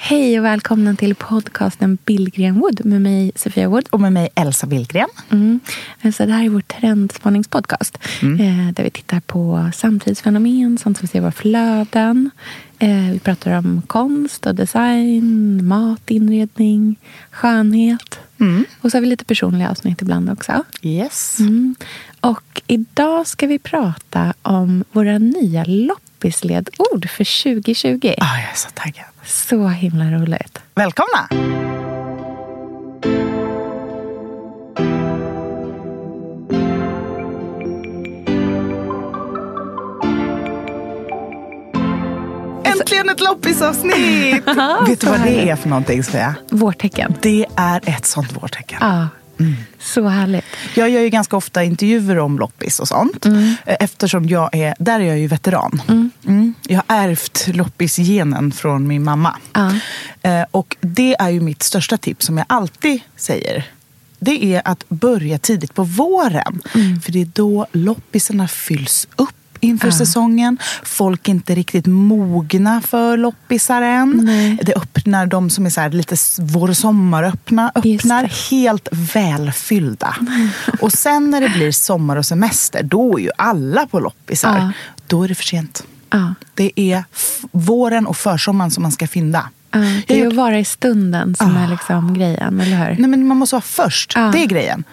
Hej och välkomna till podcasten Billgren Wood med mig Sofia Wood. Och med mig Elsa Billgren. Mm. Så det här är vår trendspaningspodcast Mm. eh, där vi tittar på samtidsfenomen, sånt som ser våra flöden. Eh, vi pratar om konst och design, mat, inredning, skönhet. Mm. Och så har vi lite personliga avsnitt ibland också. Yes. Mm. Och idag ska vi prata om våra nya loppisledord för 2020. Ah, jag är så taggad. Så himla roligt. Välkomna! Äntligen ett loppisavsnitt! Vet du vad det är för någonting Sofia? Vårtecken. Det är ett sånt vårtecken. Ja, så härligt. Jag gör ju ganska ofta intervjuer om loppis och sånt. Mm. Eh, Eftersom jag är, där är jag ju veteran. Mm. Jag har ärvt loppisgenen från min mamma. Eh, Och det är ju mitt största tips som jag alltid säger. Det är att börja tidigt på våren. Mm. För det är då loppisarna fylls upp inför Ja. säsongen. Folk är inte riktigt mogna för loppisar än. Nej. Det öppnar de som är så lite vår sommaröppna öppnar helt välfyllda. Och sen när det blir sommar och semester, då är ju alla på loppisar. Ja. Då är det för sent. Ja. Det är våren och försommaren som man ska fynda. Jag det är att vara i stunden som är liksom grejen, eller hur? Nej, men man måste vara först. Ja. Det är grejen.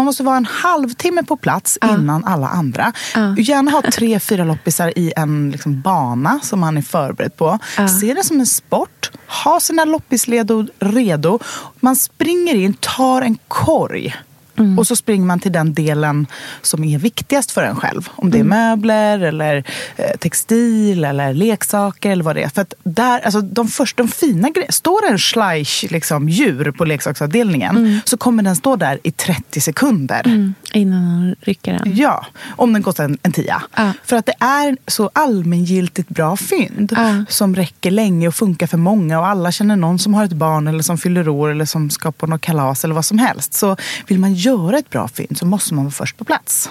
Man måste vara en halvtimme på plats innan alla andra. Ja. Gärna ha tre, fyra loppisar i en liksom, bana som man är förberedd på. Ja. Se det som en sport. Ha sina loppisledord redo. Man springer in, tar en korg. Mm. Och så springer man till den delen som är viktigast för en själv. Om Mm. det är möbler, eller eh, textil, eller leksaker eller vad det är. För att där, alltså, de första, de fina grejerna. Står en schleich, liksom, djur på leksaksavdelningen så kommer den stå där i 30 sekunder. Mm, innan han rycker den. Ja, om den kostar en, en tia. Ja. För att det är så allmängiltigt bra fynd Ja. som räcker länge och funkar för många och alla känner någon som har ett barn eller som fyller år eller som ska på något kalas eller vad som helst. Så vill man göra ett bra fynd så måste man vara först på plats.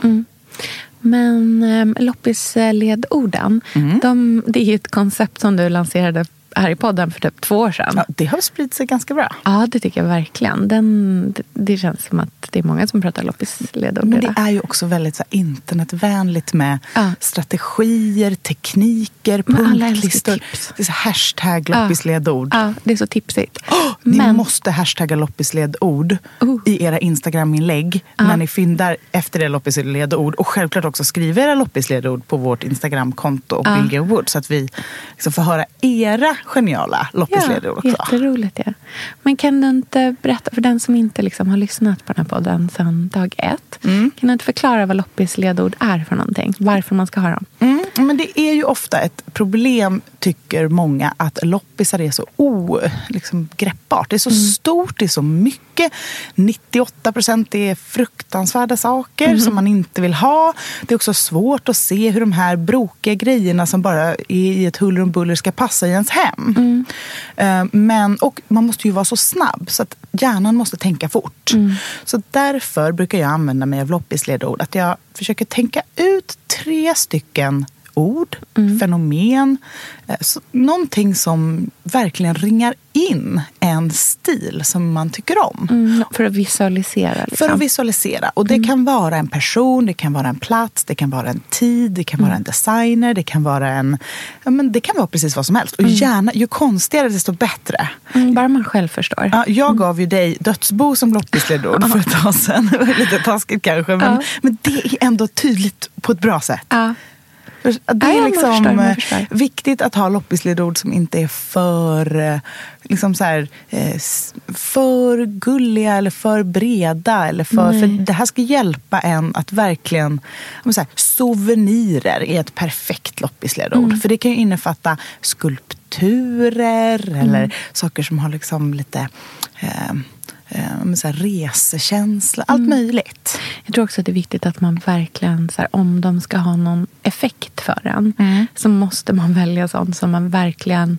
Men um, loppisledorden, Mm. de, det är ju ett koncept som du lanserade här i podden för typ två år sedan. Ja, det har spridit sig ganska bra. Ja, det tycker jag verkligen. Den, det, det känns som att det är många som pratar loppisledord Men det idag. är ju också väldigt så här, internetvänligt med Ja. strategier, tekniker, Men punktlistor. Det är så hashtag loppisledord. Ja, det är så tipsigt. Ni Men- måste hashtagga loppisledord Oh. i era Instagram-inlägg när ni fyndar efter era loppisledord. Och självklart också skriva era loppisledord på vårt Instagram-konto, Ja. Billgren Wood, så att vi liksom får höra era geniala loppisledord också. Jätteroligt. Ja. Men kan du inte berätta för den som inte liksom har lyssnat på den här podden sedan dag ett. Mm. Kan du inte förklara vad loppisledord är för någonting? Varför man ska ha dem? Mm, men det är ju ofta ett problem, tycker många, att loppisar är så o, liksom, greppbart. Det är så stort, det är så mycket. 98 procent är fruktansvärda saker som man inte vill ha. Det är också svårt att se hur de här brokiga grejerna som bara är i ett huller om buller ska passa i ens hem. Eh, Men, och man måste ju vara så snabb så att hjärnan måste tänka fort. Så därför brukar jag använda mig av loppisledord. Att jag försöker tänka ut tre stycken ord, fenomen. eh, Så, någonting som verkligen ringar in en stil som man tycker om. Mm, för att visualisera. Liksom. För att visualisera. Och det kan vara en person, det kan vara en plats, det kan vara en tid, det kan vara en designer, det kan vara en... Ja, men det kan vara precis vad som helst. Och gärna, ju konstigare desto bättre. Mm, bara man själv förstår. Ja, jag gav ju dig dödsbo som loppisledord för ett tag sedan. Det var lite taskigt kanske, men, men det är ändå tydligt på ett bra sätt. Det är Ja, jag liksom förstår, jag eh, förstår. viktigt att ha loppisledord som inte är för, eh, liksom så här, eh, för gulliga eller för breda. Eller för, Nej. för det här ska hjälpa en att verkligen... Så här, souvenirer är ett perfekt loppisledord. Mm. För det kan ju innefatta skulpturer Mm. eller saker som har liksom lite eh, eh, så här resekänsla. Allt Mm. möjligt. Jag tror också att det är viktigt att man verkligen, så här, om de ska ha någon effekt för en, Mm. så måste man välja sånt som man verkligen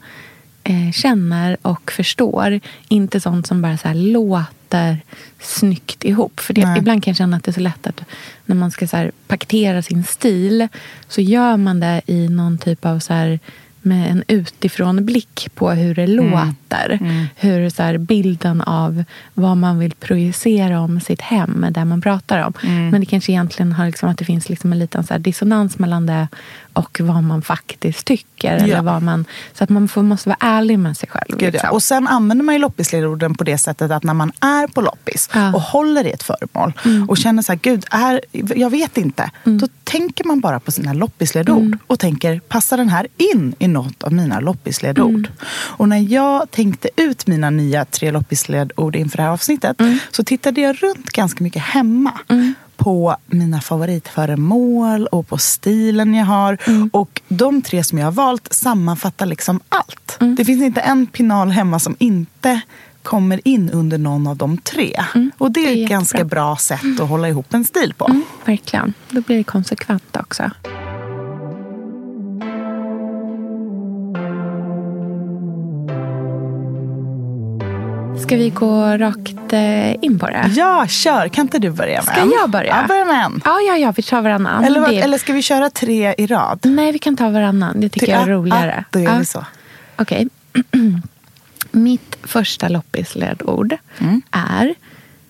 eh, känner och förstår. Inte sånt som bara så här, låter snyggt ihop. För det, Nej. ibland kan jag känna att det är så lätt att när man ska så här, paketera sin stil så gör man det i någon typ av så här, med en utifrån blick på hur det låter. Hur så här, bilden av vad man vill projicera om sitt hem är det man pratar om. Men det kanske egentligen har liksom, att det finns liksom en liten så här, dissonans mellan det och vad man faktiskt tycker. Ja. Eller vad man, så att man får, måste vara ärlig med sig själv. Gud, ja. liksom. Och sen använder man ju loppisledorden på det sättet att när man är på loppis Ja. Mm. och håller i ett föremål och känner så här, gud, är, jag vet inte. Då tänker man bara på sina loppisledord Mm. och tänker, passar den här in i något av mina loppisledord? Mm. Och när jag tänkte ut mina nya tre loppisledord inför det här avsnittet Mm. så tittade jag runt ganska mycket hemma. På mina favoritföremål och på stilen jag har. Mm. Och de tre som jag har valt sammanfattar liksom allt. Mm. Det finns inte en pinal hemma som inte kommer in under någon av de tre. Och det är, Mm. Det är ett ganska jättebra. bra sätt att hålla ihop en stil på. Mm, verkligen. Då blir det konsekvent också. Ska vi gå rakt eh, in på det? Ja, kör! Kan inte du börja med Ska en? jag börja? Ja, börja med en. Ja, ja, ja, vi tar varannan. Eller, Det- eller ska vi köra tre i rad? Nej, vi kan ta varannan. Det tycker jag är Ja, roligare. Ja, då gör vi så. Okej. Mitt första loppisledord Mm. är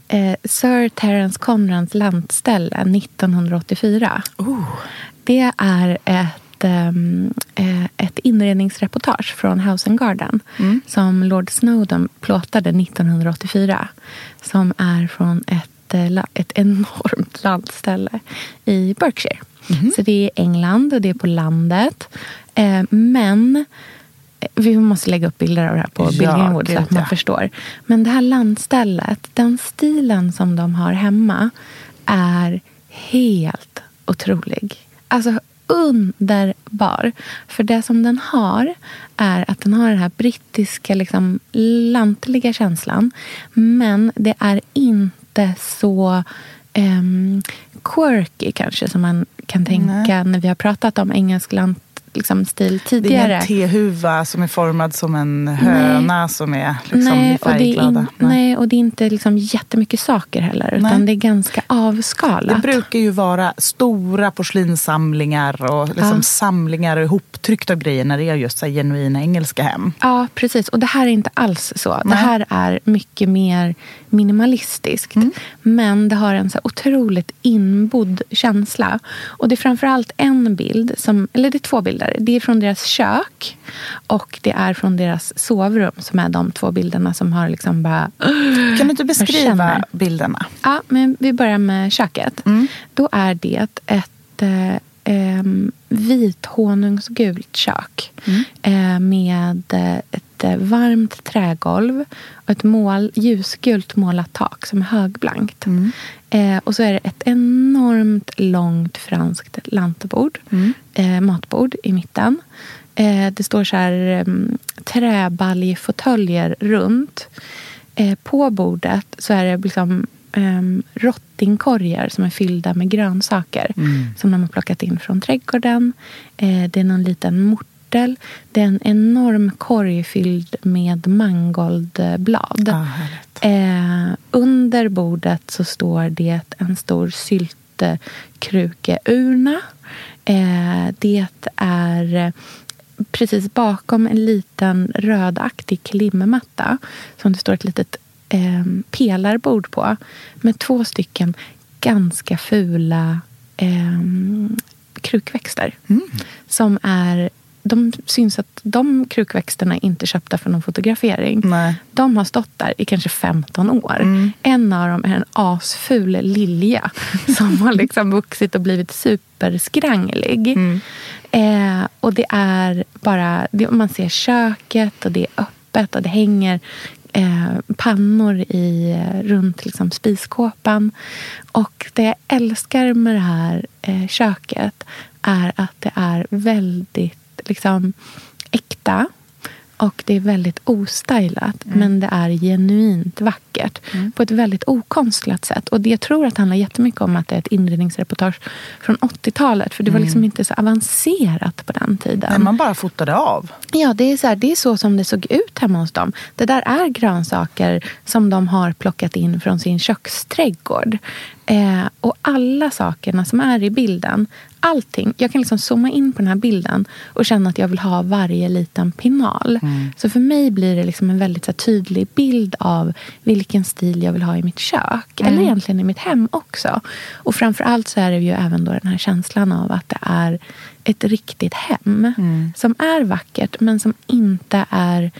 eh, Sir Terence Conrans landställe 1984. Oh. Det är ett, ehm, eh, ett inredningsreportage från House and Garden Mm. som Lord Snowdon plåtade 1984. Som är från ett, eh, ett enormt landställe i Berkshire. Mhm. Så det är England och det är på landet. Eh, men eh, vi måste lägga upp bilder av det här på Ja, Bill Greenwood så att man ja. förstår. Men det här landstället, den stilen som de har hemma är helt otrolig. Alltså underbar. För det som den har är att den har den här brittiska liksom, lantliga känslan. Men det är inte så ehm, quirky kanske som man kan tänka när vi har pratat om engelsk lant, liksom, stil Det är tidigare. ingen tehuva som är formad som en höna som är liksom nej, och det är färgglada. in, nej, och det är inte liksom jättemycket saker heller. Utan Nej. det är ganska Det avskalat. brukar ju vara stora porslinssamlingar och liksom Ja. samlingar och ihoptryckta grejer när det är just så genuina engelska hem. Ja, precis. Och det här är inte alls så. Det Nej. här är mycket mer minimalistiskt. Mm. Men det har en så otroligt inbodd känsla. Och det är framförallt en bild, som, eller det är två bilder. Det är från deras kök och det är från deras sovrum som är de två bilderna som har liksom bara... Kan du inte beskriva bilderna? Ja, men vi börjar med köket. Mm. Då är det ett eh, em, vithonungsgult kök Mm. eh, med eh, ett eh, varmt trägolv och ett mål, ljusgult målat tak som är högblankt. Mm. Eh, och så är det ett enormt långt franskt lantbord, Mm. eh, matbord i mitten. Eh, det står så här um, träbaljfåtöljer runt. Eh, på bordet så är det liksom um, rottingkorgar som är fyllda med grönsaker som de har plockat in från trädgården. Eh, det är någon liten mortel. Det är en enorm korg fylld med mangoldblad. Härligt. Eh, under bordet så står det en stor syltkrukeurna. Eh, det är eh, precis bakom en liten rödaktig klimmatta som det står ett litet eh, pelarbord på med två stycken ganska fula eh, krukväxter. Som är de syns att de krukväxterna är inte köpta för någon fotografering. Nej. De har stått där i kanske 15 år. Mm. En av dem är en asful lilja som har liksom vuxit och blivit superskranglig. Mm. Eh, och det är bara, det, man ser köket och det är öppet och det hänger eh, pannor i, runt liksom, spiskåpan. Och det jag älskar med det här eh, köket är att det är väldigt liksom, äkta. Och det är väldigt ostylat, mm. men det är genuint vackert. Mm. På ett väldigt okonstlat sätt. Och det jag tror att det handlar jättemycket om att det är ett inredningsreportage från 80-talet. För det var liksom mm. inte så avancerat på den tiden. Nej, man bara fotade av. Ja, det är, så här, det är så som det såg ut hemma hos dem. Det där är grönsaker som de har plockat in från sin köksträdgård. Eh, och alla sakerna som är i bilden, allting. Jag kan liksom zooma in på den här bilden och känna att jag vill ha varje liten pinal. Mm. Så för mig blir det liksom en väldigt här, tydlig bild av vilken stil jag vill ha i mitt kök. Mm. Eller egentligen i mitt hem också. Och framför allt så är det ju även då den här känslan av att det är ett riktigt hem. Mm. Som är vackert men som inte är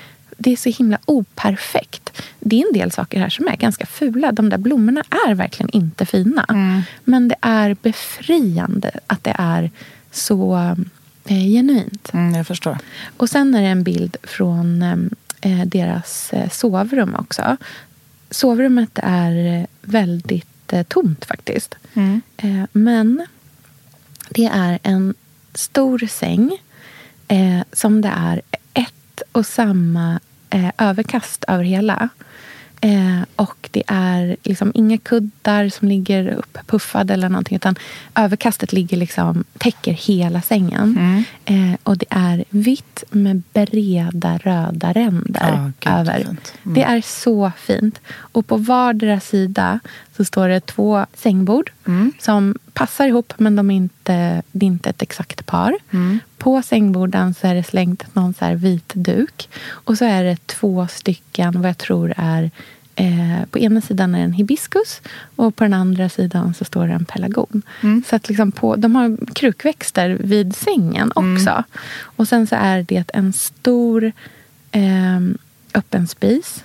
det är så himla operfekt. Det är en del saker här som är ganska fula. De där blommorna är verkligen inte fina. Mm. Men det är befriande att det är så eh, genuint. Mm, jag förstår. Och sen är det en bild från eh, deras eh, sovrum också. Sovrummet är väldigt eh, tomt faktiskt. Mm. Eh, men det är en stor säng eh, som det är ett och samma eh, överkast över hela. Eh, och det är liksom inga kuddar som ligger upppuffade eller någonting. Utan överkastet ligger liksom, täcker hela sängen. Mm. Eh, och det är vitt med breda röda ränder ah, över. Mm. Det är så fint. Och på vardera sida så står det två sängbord mm. som passar ihop men de är inte, det är inte ett exakt par. Mm. På sängborden så är det slängt någon så vit duk. Och så är det två stycken vad jag tror är Eh, på ena sidan är det en hibiskus och på den andra sidan så står det en pelargon. Mm. Så att liksom på, de har krukväxter vid sängen mm. också. Mm. Och sen så är det en stor eh, öppen spis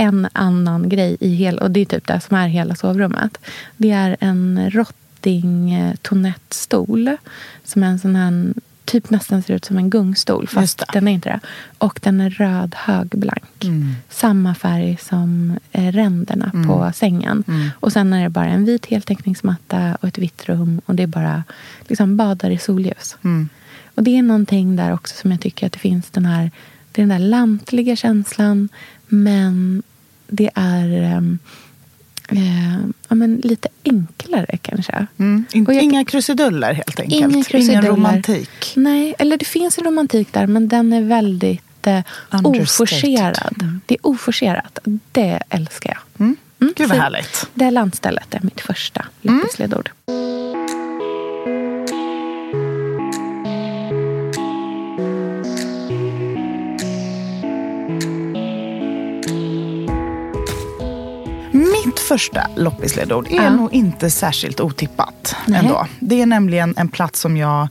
en annan grej i hela, och det är typ det som är hela sovrummet. Det är en rotting tonettstol som är en sån här typ nästan ser ut som en gungstol. Fast den är inte det. Och den är röd högblank. Mm. Samma färg som eh, ränderna mm. på sängen. Mm. Och sen är det bara en vit heltäckningsmatta och ett vitt rum. Och det är bara liksom badar i solljus. Mm. Och det är någonting där också som jag tycker att det finns den här, det är den där lantliga känslan. Men det är um, eh, ja, men lite enklare kanske. Mm. Jag, inga krusiduller helt enkelt. Inga krusiduller. Ingen romantik. Nej, eller det finns en romantik där men den är väldigt eh, oforcerad. Mm. Det är oforcerat. Det älskar jag. Mm. Mm. Gud vad härligt. Det landstället är mitt första lappisledord. Mm. Första loppisledord är ja. nog inte särskilt otippat ändå. Det är nämligen en plats som jag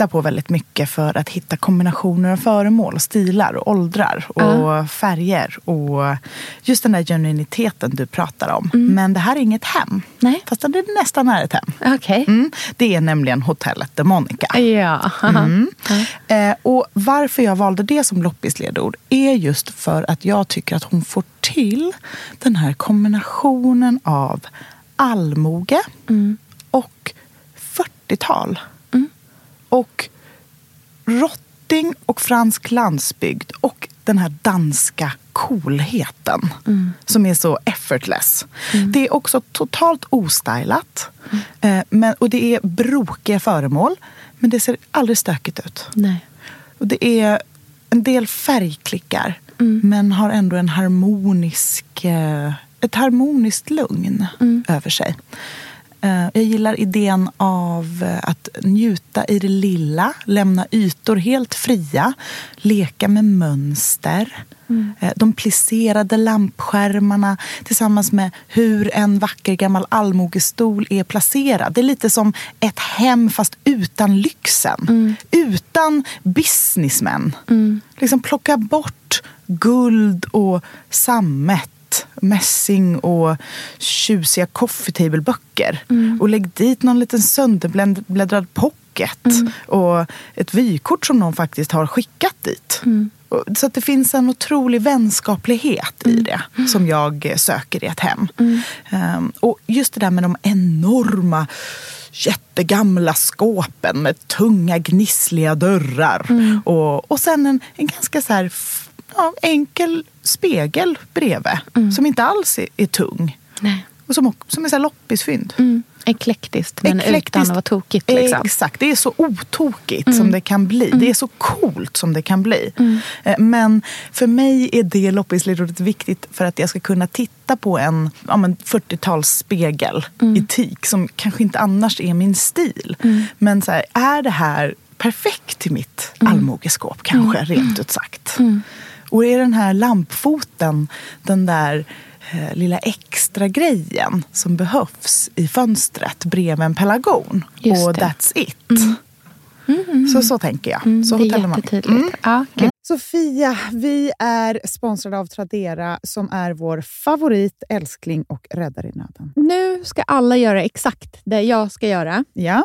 tittar på väldigt mycket för att hitta kombinationer av föremål, stilar och åldrar och ja. färger. Och just den där genuiniteten du pratar om. Mm. Men det här är inget hem. Nej. Fast det nästan är ett hem. Okay. Mm. Det är nämligen hotellet De Monica. Ja. Mm. Eh, och varför jag valde det som loppisledord är just för att jag tycker att hon får till den här kombinationen av allmoge mm. och 40-tal. Och rotting och fransk landsbygd och den här danska coolheten mm. som är så effortless. Mm. Det är också totalt ostylat. Mm. Eh, men, och det är brokiga föremål, men det ser aldrig stökigt ut. Nej. Och det är en del färgklickar, mm. men har ändå en harmonisk, eh, ett harmoniskt lugn mm. över sig. Eh, jag gillar idén av eh, att njuta i det lilla, lämna ytor helt fria, leka med mönster. Mm. Eh, de plisserade lampskärmarna tillsammans med hur en vacker gammal allmogestol är placerad. Det är lite som ett hem fast utan lyxen. Mm. Utan businessmen. Mm. Liksom plocka bort guld och sammet mässing och tjusiga coffee table-böcker. Mm. Och lägg dit någon liten sönderbläddrad pop trycket och ett vykort som någon faktiskt har skickat dit. Och- Så att det finns en otrolig vänskaplighet i det som jag söker i ett hem. Ehm, och just det där med de enorma jättegamla skåpen med tunga gnissliga dörrar. Och, och sen en, en ganska så här, ja, enkel spegel bredvid som inte alls är, är tung. Nej. Och som, som är så här loppisfynd. Mm. Eklektiskt, men utan att vara tokigt. Liksom. Exakt, det är så otokigt som det kan bli. Det är så coolt som det kan bli. Eh, Men för mig är det loppisledordet viktigt för att jag ska kunna titta på en ja, men 40-talsspegel i teak som kanske inte annars är min stil. Men så här, är det här perfekt till mitt allmogeskåp kanske, rent ut sagt? Och är den här lampfoten den där eh, lilla extra grejen som behövs i fönstret bredvid en pelargon. Och det. that's it. Så, så tänker jag. Mm, så det är jättetydligt. Ja, gud. Sofia, vi är sponsrade av Tradera som är vår favorit, älskling och räddare i nöden. Nu ska alla göra exakt det jag ska göra. Ja,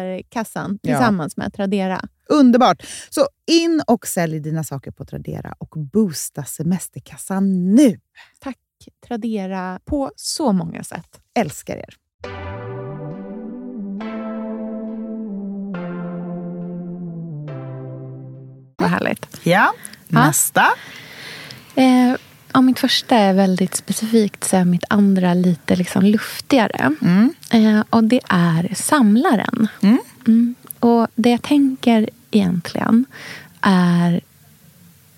semesterkassan Ja. tillsammans med Tradera. Underbart! Så in och sälj dina saker på Tradera och boosta semesterkassan nu. Tack Tradera på så många sätt. Älskar er! Vad härligt. Ja, nästa. Eh, ja, mitt första är väldigt specifikt, så är mitt andra lite liksom luftigare. Mm. Eh, och det är samlaren. Mm. Mm. Och det jag tänker egentligen är...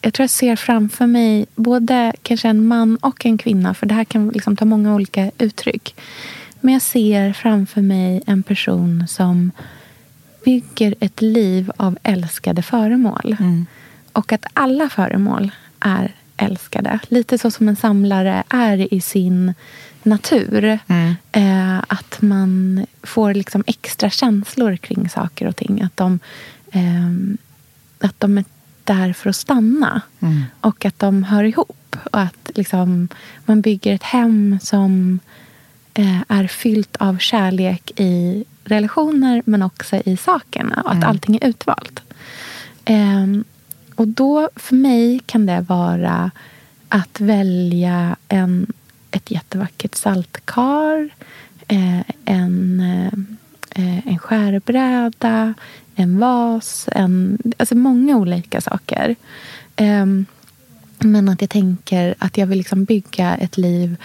Jag tror jag ser framför mig både kanske en man och en kvinna. För det här kan liksom ta många olika uttryck. Men jag ser framför mig en person som bygger ett liv av älskade föremål. Och att alla föremål är älskade. Lite så som en samlare är i sin natur. Eh, att man får liksom extra känslor kring saker och ting. Att de, ehm, att de är där för att stanna. Och att de hör ihop. Och att liksom, man bygger ett hem som eh, är fyllt av kärlek i relationer men också i sakerna. Och att allting är utvalt. Och då för mig kan det vara att välja en, ett jättevackert saltkar, eh, en, eh, eh, en skärbräda, en vas, en, alltså många olika saker. Ehm, men att jag tänker att jag vill liksom bygga ett liv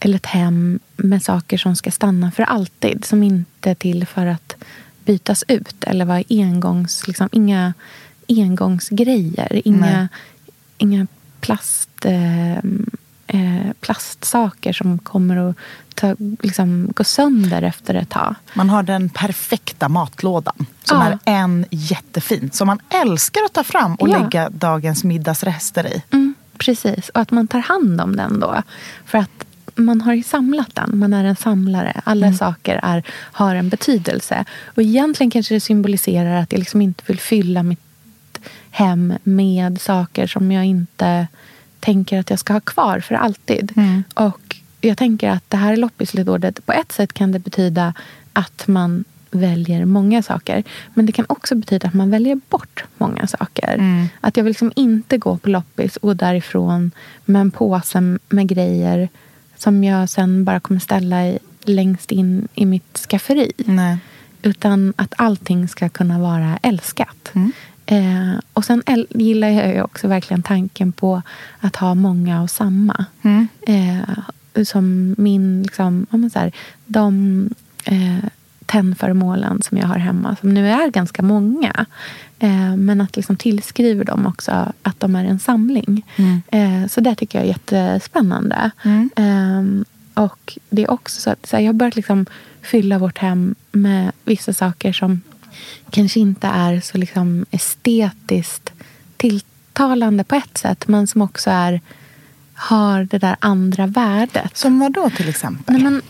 eller ett hem med saker som ska stanna för alltid. Som inte är till för att bytas ut eller vara engångs... Liksom, inga engångsgrejer. Inga, inga plast, eh, eh, plastsaker som kommer att ta, liksom, gå sönder efter ett tag. Man har den perfekta matlådan som Ja. är en jättefin. Som man älskar att ta fram och Ja. lägga dagens middagsrester i. Mm, precis, och att man tar hand om den då. För att man har ju samlat den. Man är en samlare. Alla saker är, har en betydelse. Och egentligen kanske det symboliserar att jag liksom inte vill fylla mitt hem med saker som jag inte tänker att jag ska ha kvar för alltid. Och jag tänker att det här loppisledordet, på ett sätt kan det betyda att man väljer många saker. Men det kan också betyda att man väljer bort många saker. Mm. Att jag vill liksom inte gå på loppis och därifrån med en påse med grejer som jag sen bara kommer ställa i, längst in i mitt skafferi. Nej. Utan att allting ska kunna vara älskat. Mm. Eh, och sen gillar jag ju också verkligen tanken på att ha många och samma. Mm. Eh, som min, liksom, ja, men så här, de eh, tändföremålen som jag har hemma, som nu är ganska många. Eh, men att liksom tillskriver dem också att de är en samling. Mm. Eh, så det tycker jag är jättespännande. Mm. Ehm, och det är också så att så här, jag har börjat liksom fylla vårt hem med vissa saker som kanske inte är så liksom estetiskt tilltalande på ett sätt, men som också är, har det där andra värdet. Som vad då till exempel? Nej, men,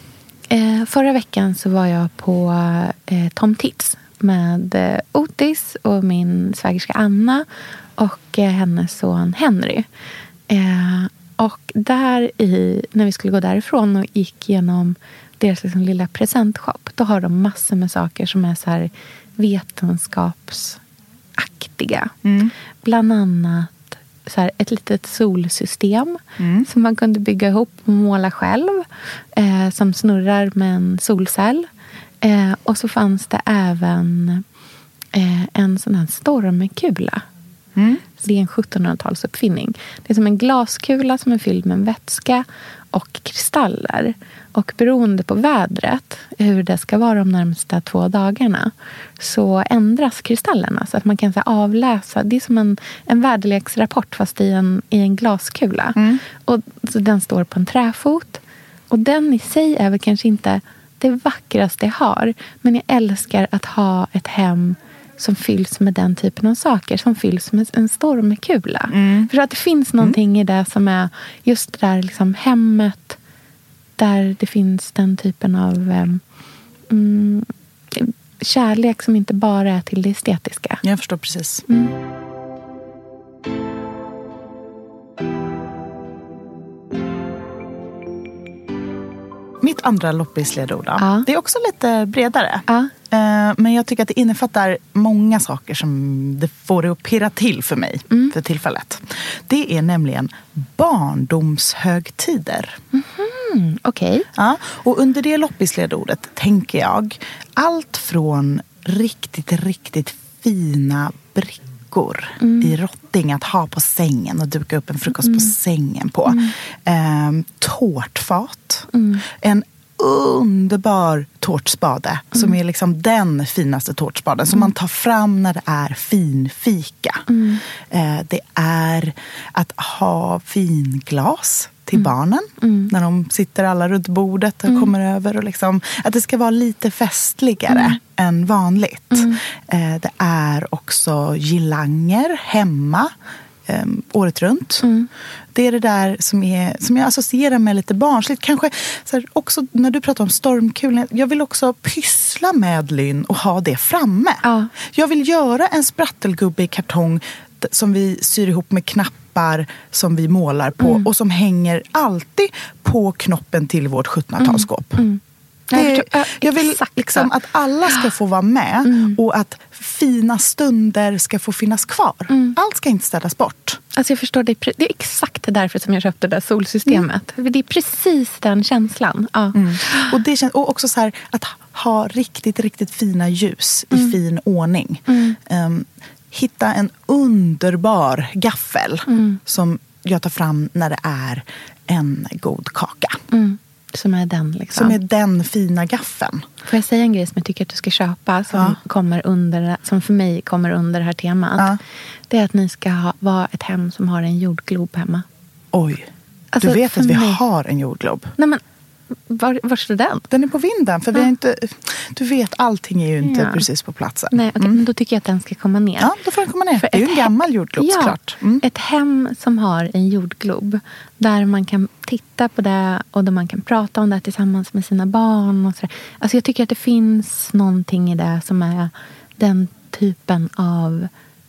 eh, förra veckan så var jag på eh, Tom Tits med eh, Otis och min svägerska Anna och eh, hennes son Henry. Eh, och där i, när vi skulle gå därifrån och gick genom deras liksom lilla presentshop, då har de massor med saker som är så här vetenskapsaktiga. Mm. Bland annat så här, ett litet solsystem Mm. som man kunde bygga ihop och måla själv. Eh, som snurrar med en solcell. Eh, och så fanns det även eh, en sån här stormkula. Mm. Det är en 1700-talsuppfinning. Det är som en glaskula som är fylld med vätska och kristaller. Och beroende på vädret, hur det ska vara de närmsta två dagarna så ändras kristallerna så att man kan så avläsa. Det är som en, en väderleksrapport fast i en, i en glaskula. Och, så den står på en träfot. Och den i sig är väl kanske inte det vackraste jag har. Men jag älskar att ha ett hem som fylls med den typen av saker. Som fylls med en stormkula. För att det finns någonting i det som är just det där liksom hemmet. Där det finns den typen av mm, kärlek som inte bara är till det estetiska. Jag förstår precis. Mitt andra loppisledord då, Ja. det är också lite bredare. Ja. Eh, Men jag tycker att det innefattar många saker som det får det att pirra till för mig för tillfället. Det är nämligen barndomshögtider. Mm, Okej. Ja, och under det loppisledordet tänker jag allt från riktigt, riktigt fina brickor i rotting att ha på sängen och duka upp en frukost på sängen på. Ehm, tårtfat. En underbar tårtspade som är liksom den finaste tårtspaden som man tar fram när det är finfika. Eh, det är att ha vinglas till barnen när de sitter alla runt bordet och kommer över. Och liksom, att det ska vara lite festligare än vanligt. Eh, det är också girlanger hemma eh, året runt. Det är det där som, är, som jag associerar med lite barnsligt. Kanske här, också när du pratar om stormkulan. Jag vill också pyssla med Lynn och ha det framme. Ja. Jag vill göra en sprattelgubbe i kartong som vi syr ihop med knappar som vi målar på Mm. och som hänger alltid på knoppen till vårt 1700-talsskåp. Jag Det- förstår- ja, Jag vill liksom att alla ska få vara med och att fina stunder ska få finnas kvar. Allt ska inte städas bort. Alltså jag förstår, det är, det är exakt därför som jag köpte det där solsystemet. För Det är precis den känslan. Ja. Och, det känns, och också så här, att ha riktigt, riktigt fina ljus i fin ordning. Ehm, hitta en underbar gaffel som jag tar fram när det är en god kaka. Mm. Som är den. Liksom. Som är den fina gaffeln. Får jag säga en grej som jag tycker att du ska köpa? Som, Ja. kommer under, som för mig kommer under det här temat. Ja. Det är att ni ska ha, vara ett hem som har en jordglob hemma. Oj, Alltså, du vet att vi mig- har en jordglob. Nej, men, var, var står den? Den är på vinden. För vi har inte, du vet, allting är ju inte Ja. precis på platsen. Nej, okej, men då tycker jag att den ska komma ner. Ja, då får den komma ner. För det är ju en gammal jordglob ja, såklart. Mm. Ett hem som har en jordglob. Där man kan titta på det och där man kan prata om det tillsammans med sina barn. Och så där. alltså jag tycker att det finns någonting i det som är den typen av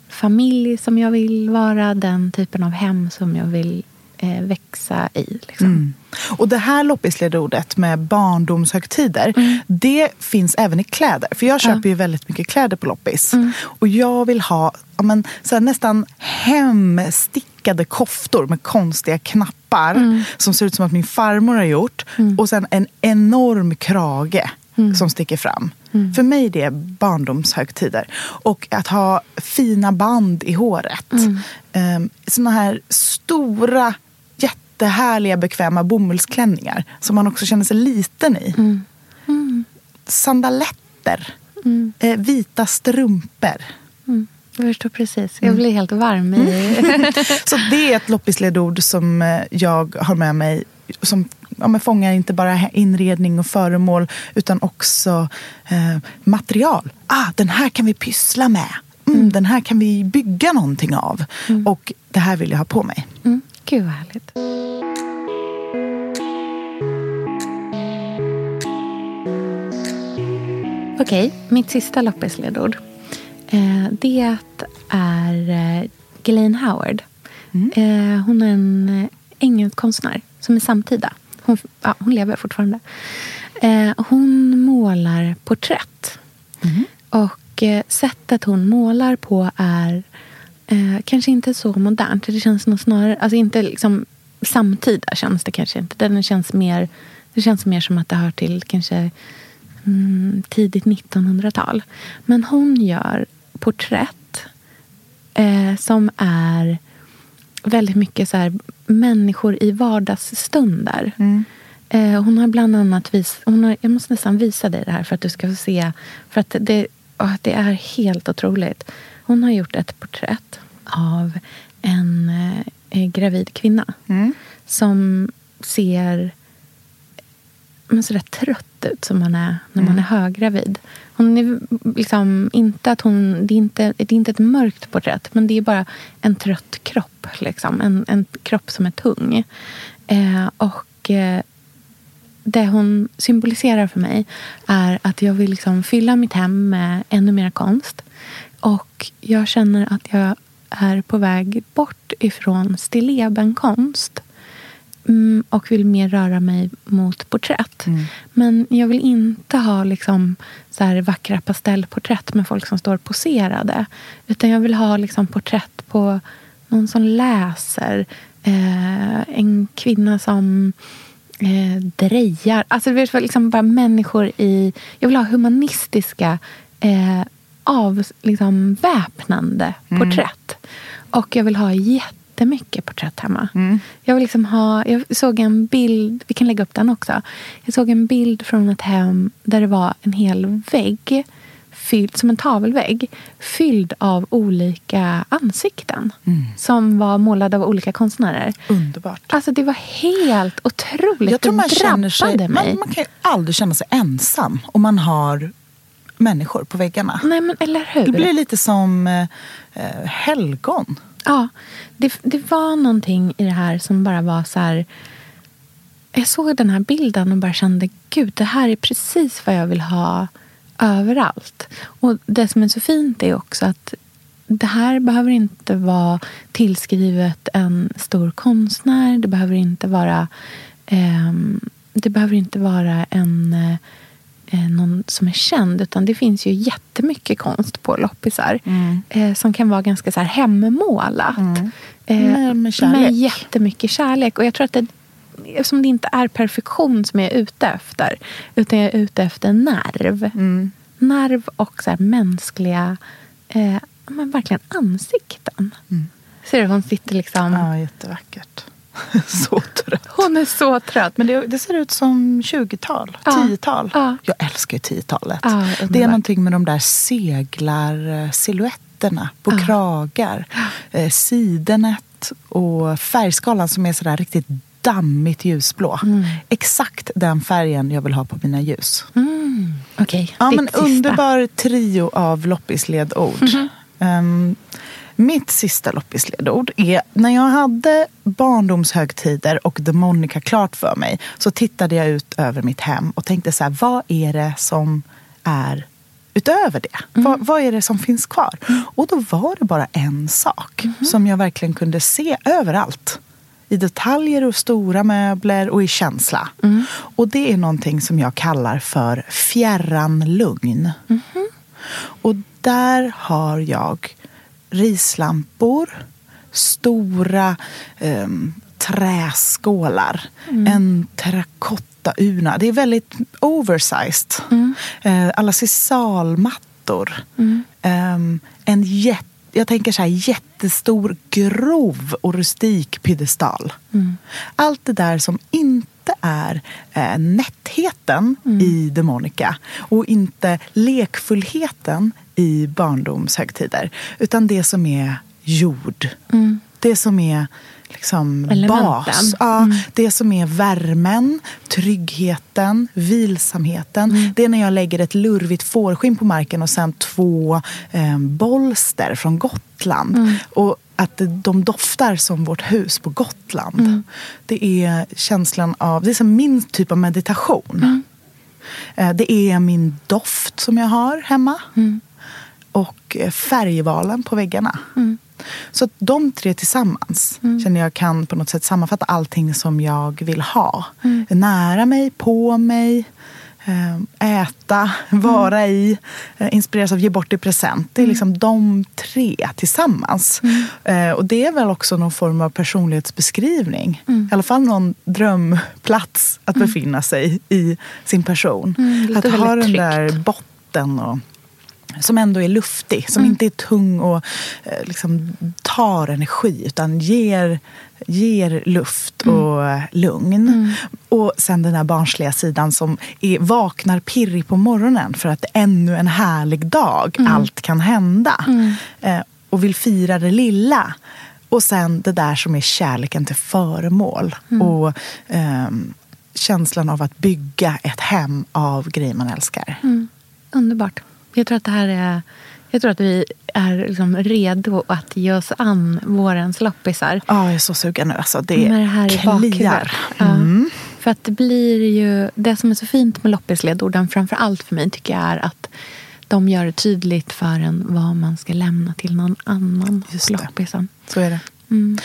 familj som jag vill vara. Den typen av hem som jag vill växa i. Liksom. Mm. Och det här loppisledordet med barndomshögtider, mm. det finns även i kläder. För jag köper ja. ju väldigt mycket kläder på loppis. Mm. Och jag vill ha ja, men, så här, nästan hemstickade koftor med konstiga knappar mm. som ser ut som att min farmor har gjort. Mm. Och sen en enorm krage mm. som sticker fram. Mm. För mig det är barndomshögtider. Och att ha fina band i håret. Mm. Um, såna här stora, jättehärliga, bekväma bomullsklänningar som man också känner sig liten i. Mm. Mm. Sandaletter. Mm. Eh, vita strumpor. Mm. Jag förstår precis. Jag blir helt varm i... Så det är ett loppisledord som eh, jag har med mig som ja, fångar inte bara inredning och föremål utan också eh, material. Ah, den här kan vi pyssla med. Mm, mm. Den här kan vi bygga någonting av. Mm. Och det här vill jag ha på mig. Mm. Gud vad härligt. Okej, mitt sista loppisledord. Eh, det är eh, Ghislaine Howard. Mm. Eh, hon är en engelsk konstnär som är samtida. Hon, ja, hon lever fortfarande. Hon målar porträtt. Mm. Och sättet hon målar på är eh, kanske inte så modernt. Det känns nog snarare, alltså inte liksom samtida känns det kanske inte. Den känns mer, det känns mer som att det hör till kanske mm, tidigt 1900-tal. Men hon gör porträtt eh, som är väldigt mycket så här, människor i vardagsstunder. Mm. Eh, hon har bland annat vis, hon har, Jag måste nästan visa dig det här för att du ska få se. För att det, oh, det är helt otroligt. Hon har gjort ett porträtt av en eh, gravid kvinna. Mm. Som ser men sådär trött ut som man är när man mm. är höggravid. Hon är liksom inte att hon, det, är inte, det är inte ett mörkt porträtt men det är bara en trött kropp. Liksom. En, en kropp som är tung. Eh, och eh, det hon symboliserar för mig är att jag vill liksom fylla mitt hem med ännu mer konst. Och jag känner att jag är på väg bort ifrån stillebenkonst Mm, och vill mer röra mig mot porträtt. Mm. Men jag vill inte ha liksom så här vackra pastellporträtt med folk som står poserade. Utan jag vill ha liksom porträtt på någon som läser. Eh, en kvinna som eh, drejar. Alltså liksom bara människor i... Jag vill ha humanistiska eh, av liksom, väpnande mm. porträtt. Och jag vill ha jätte jättemycket porträtt hemma. Mm. Jag, vill liksom ha, jag såg en bild, vi kan lägga upp den också. Jag såg en bild från ett hem där det var en hel vägg fylld, som en tavelvägg fylld av olika ansikten mm. som var målade av olika konstnärer. Underbart. Alltså det var helt otroligt. Jag tror man känner sig, mig. Man, man kan ju aldrig känna sig ensam om man har människor på väggarna. Nej, men eller hur? Det blir lite som eh, helgon. Ja, det, det var någonting i det här som bara var så här... Jag såg den här bilden och bara kände gud, det här är precis vad jag vill ha överallt. Och det som är så fint är också att det här behöver inte vara tillskrivet en stor konstnär. Det behöver inte vara, eh, det behöver inte vara en eh, någon som är känd. Utan det finns ju jättemycket konst på loppisar. Mm. Eh, som kan vara ganska så här hemmålat. Mm. Eh, med, kärlek. med jättemycket kärlek. Och jag tror att det, eftersom det inte är perfektion som jag är ute efter. Utan jag är ute efter nerv. Mm. Nerv och så mänskliga, eh, men verkligen ansikten. Mm. Ser du, hon sitter liksom... Ja, jättevackert. så trött. Hon är så trött. Men det, det ser ut som 20-tal, ja. 10-tal. Ja. Jag älskar ju 10-talet. Ja, det är någonting med de där seglar-silhuetterna på ja. kragar. Eh, sidenet och färgskalan som är sådär riktigt dammigt ljusblå. Mm. Exakt den färgen jag vill ha på mina ljus. Mm. Okay. Ja, men underbar trio av loppisledord. Mm -hmm. um, mitt sista loppisledord är när jag hade barndomshögtider och demonika klart för mig så tittade jag ut över mitt hem och tänkte så här, vad är det som är utöver det? Mm. Vad, vad, är det som finns kvar? Mm. Och då var det bara en sak mm. som jag verkligen kunde se överallt i detaljer och stora möbler och i känsla. Och det är någonting som jag kallar för fjärran lugn. Och där har jag rislampor, stora eh, träskålar, en terrakottaurna. Det är väldigt oversized. Eh, alla sisalmattor. Eh, en jätte jag tänker så här, jättestor, grov och rustik piedestal. Allt det där som inte är eh, nättheten i Demonica och inte lekfullheten i barndomshögtider. Utan det som är jord. Det som är liksom Elementen. bas. Ja, Det som är värmen, tryggheten, vilsamheten. Det är när jag lägger ett lurvigt fårskinn på marken och sen två eh, bolster från Gotland. Och att de doftar som vårt hus på Gotland. Det är känslan av, det är som min typ av meditation. Eh, Det är min doft som jag har hemma. Och eh, färgvalen på väggarna. Så att de tre tillsammans känner jag kan på något sätt sammanfatta allting som jag vill ha. Nära mig, på mig, eh, äta, vara i, eh, inspireras av ge bort i present. Det är liksom de tre tillsammans. Eh, Och det är väl också någon form av personlighetsbeskrivning. I alla fall någon drömplats att befinna sig i sin person. att ha den där botten och som ändå är luftig, som inte är tung och eh, liksom tar energi utan ger, ger luft och eh, lugn. Och sen den där barnsliga sidan som är, vaknar pirrig på morgonen för att det är ännu en härlig dag, allt kan hända. Eh, och vill fira det lilla. Och sen det där som är kärleken till föremål. Och ehm, känslan av att bygga ett hem av grejer man älskar. Underbart. Jag tror att det här är... Jag tror att vi är liksom redo att ge oss an vårens loppisar. Ja, jag är så sugen nu. Alltså, det, med det här kliar. Ja. Mm. För att det blir ju... Det som är så fint med loppisledorden, framför allt för mig, tycker jag är att de gör det tydligt för en vad man ska lämna till någon annan Just loppisen. Så är det. Mm.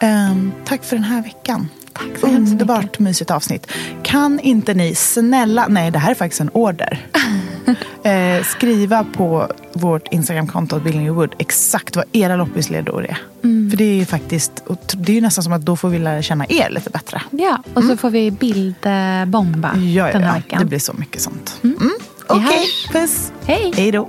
Ehm, tack för den här veckan. Tack så Underbart mycket. mysigt avsnitt. Kan inte ni snälla, nej det här är faktiskt en order. eh, skriva på vårt Instagramkonto Building Wood exakt vad era loppisledord är. Mm. För det är ju faktiskt, det är ju nästan som att då får vi lära känna er lite bättre. Ja, och så får vi bildbomba Mm. Ja, ja, den här ja. veckan. det blir så mycket sånt. Mm. Okej, hörs. puss. Hej! Hej då.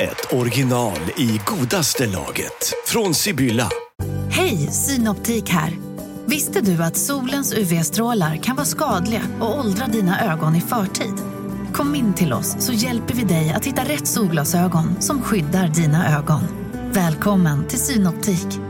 ett original i godaste laget. Från Sibylla. Hej, Synoptik här. Visste du att solens UV-strålar kan vara skadliga och åldra dina ögon i förtid? Kom in till oss så hjälper vi dig att hitta rätt solglasögon som skyddar dina ögon. Välkommen till Synoptik.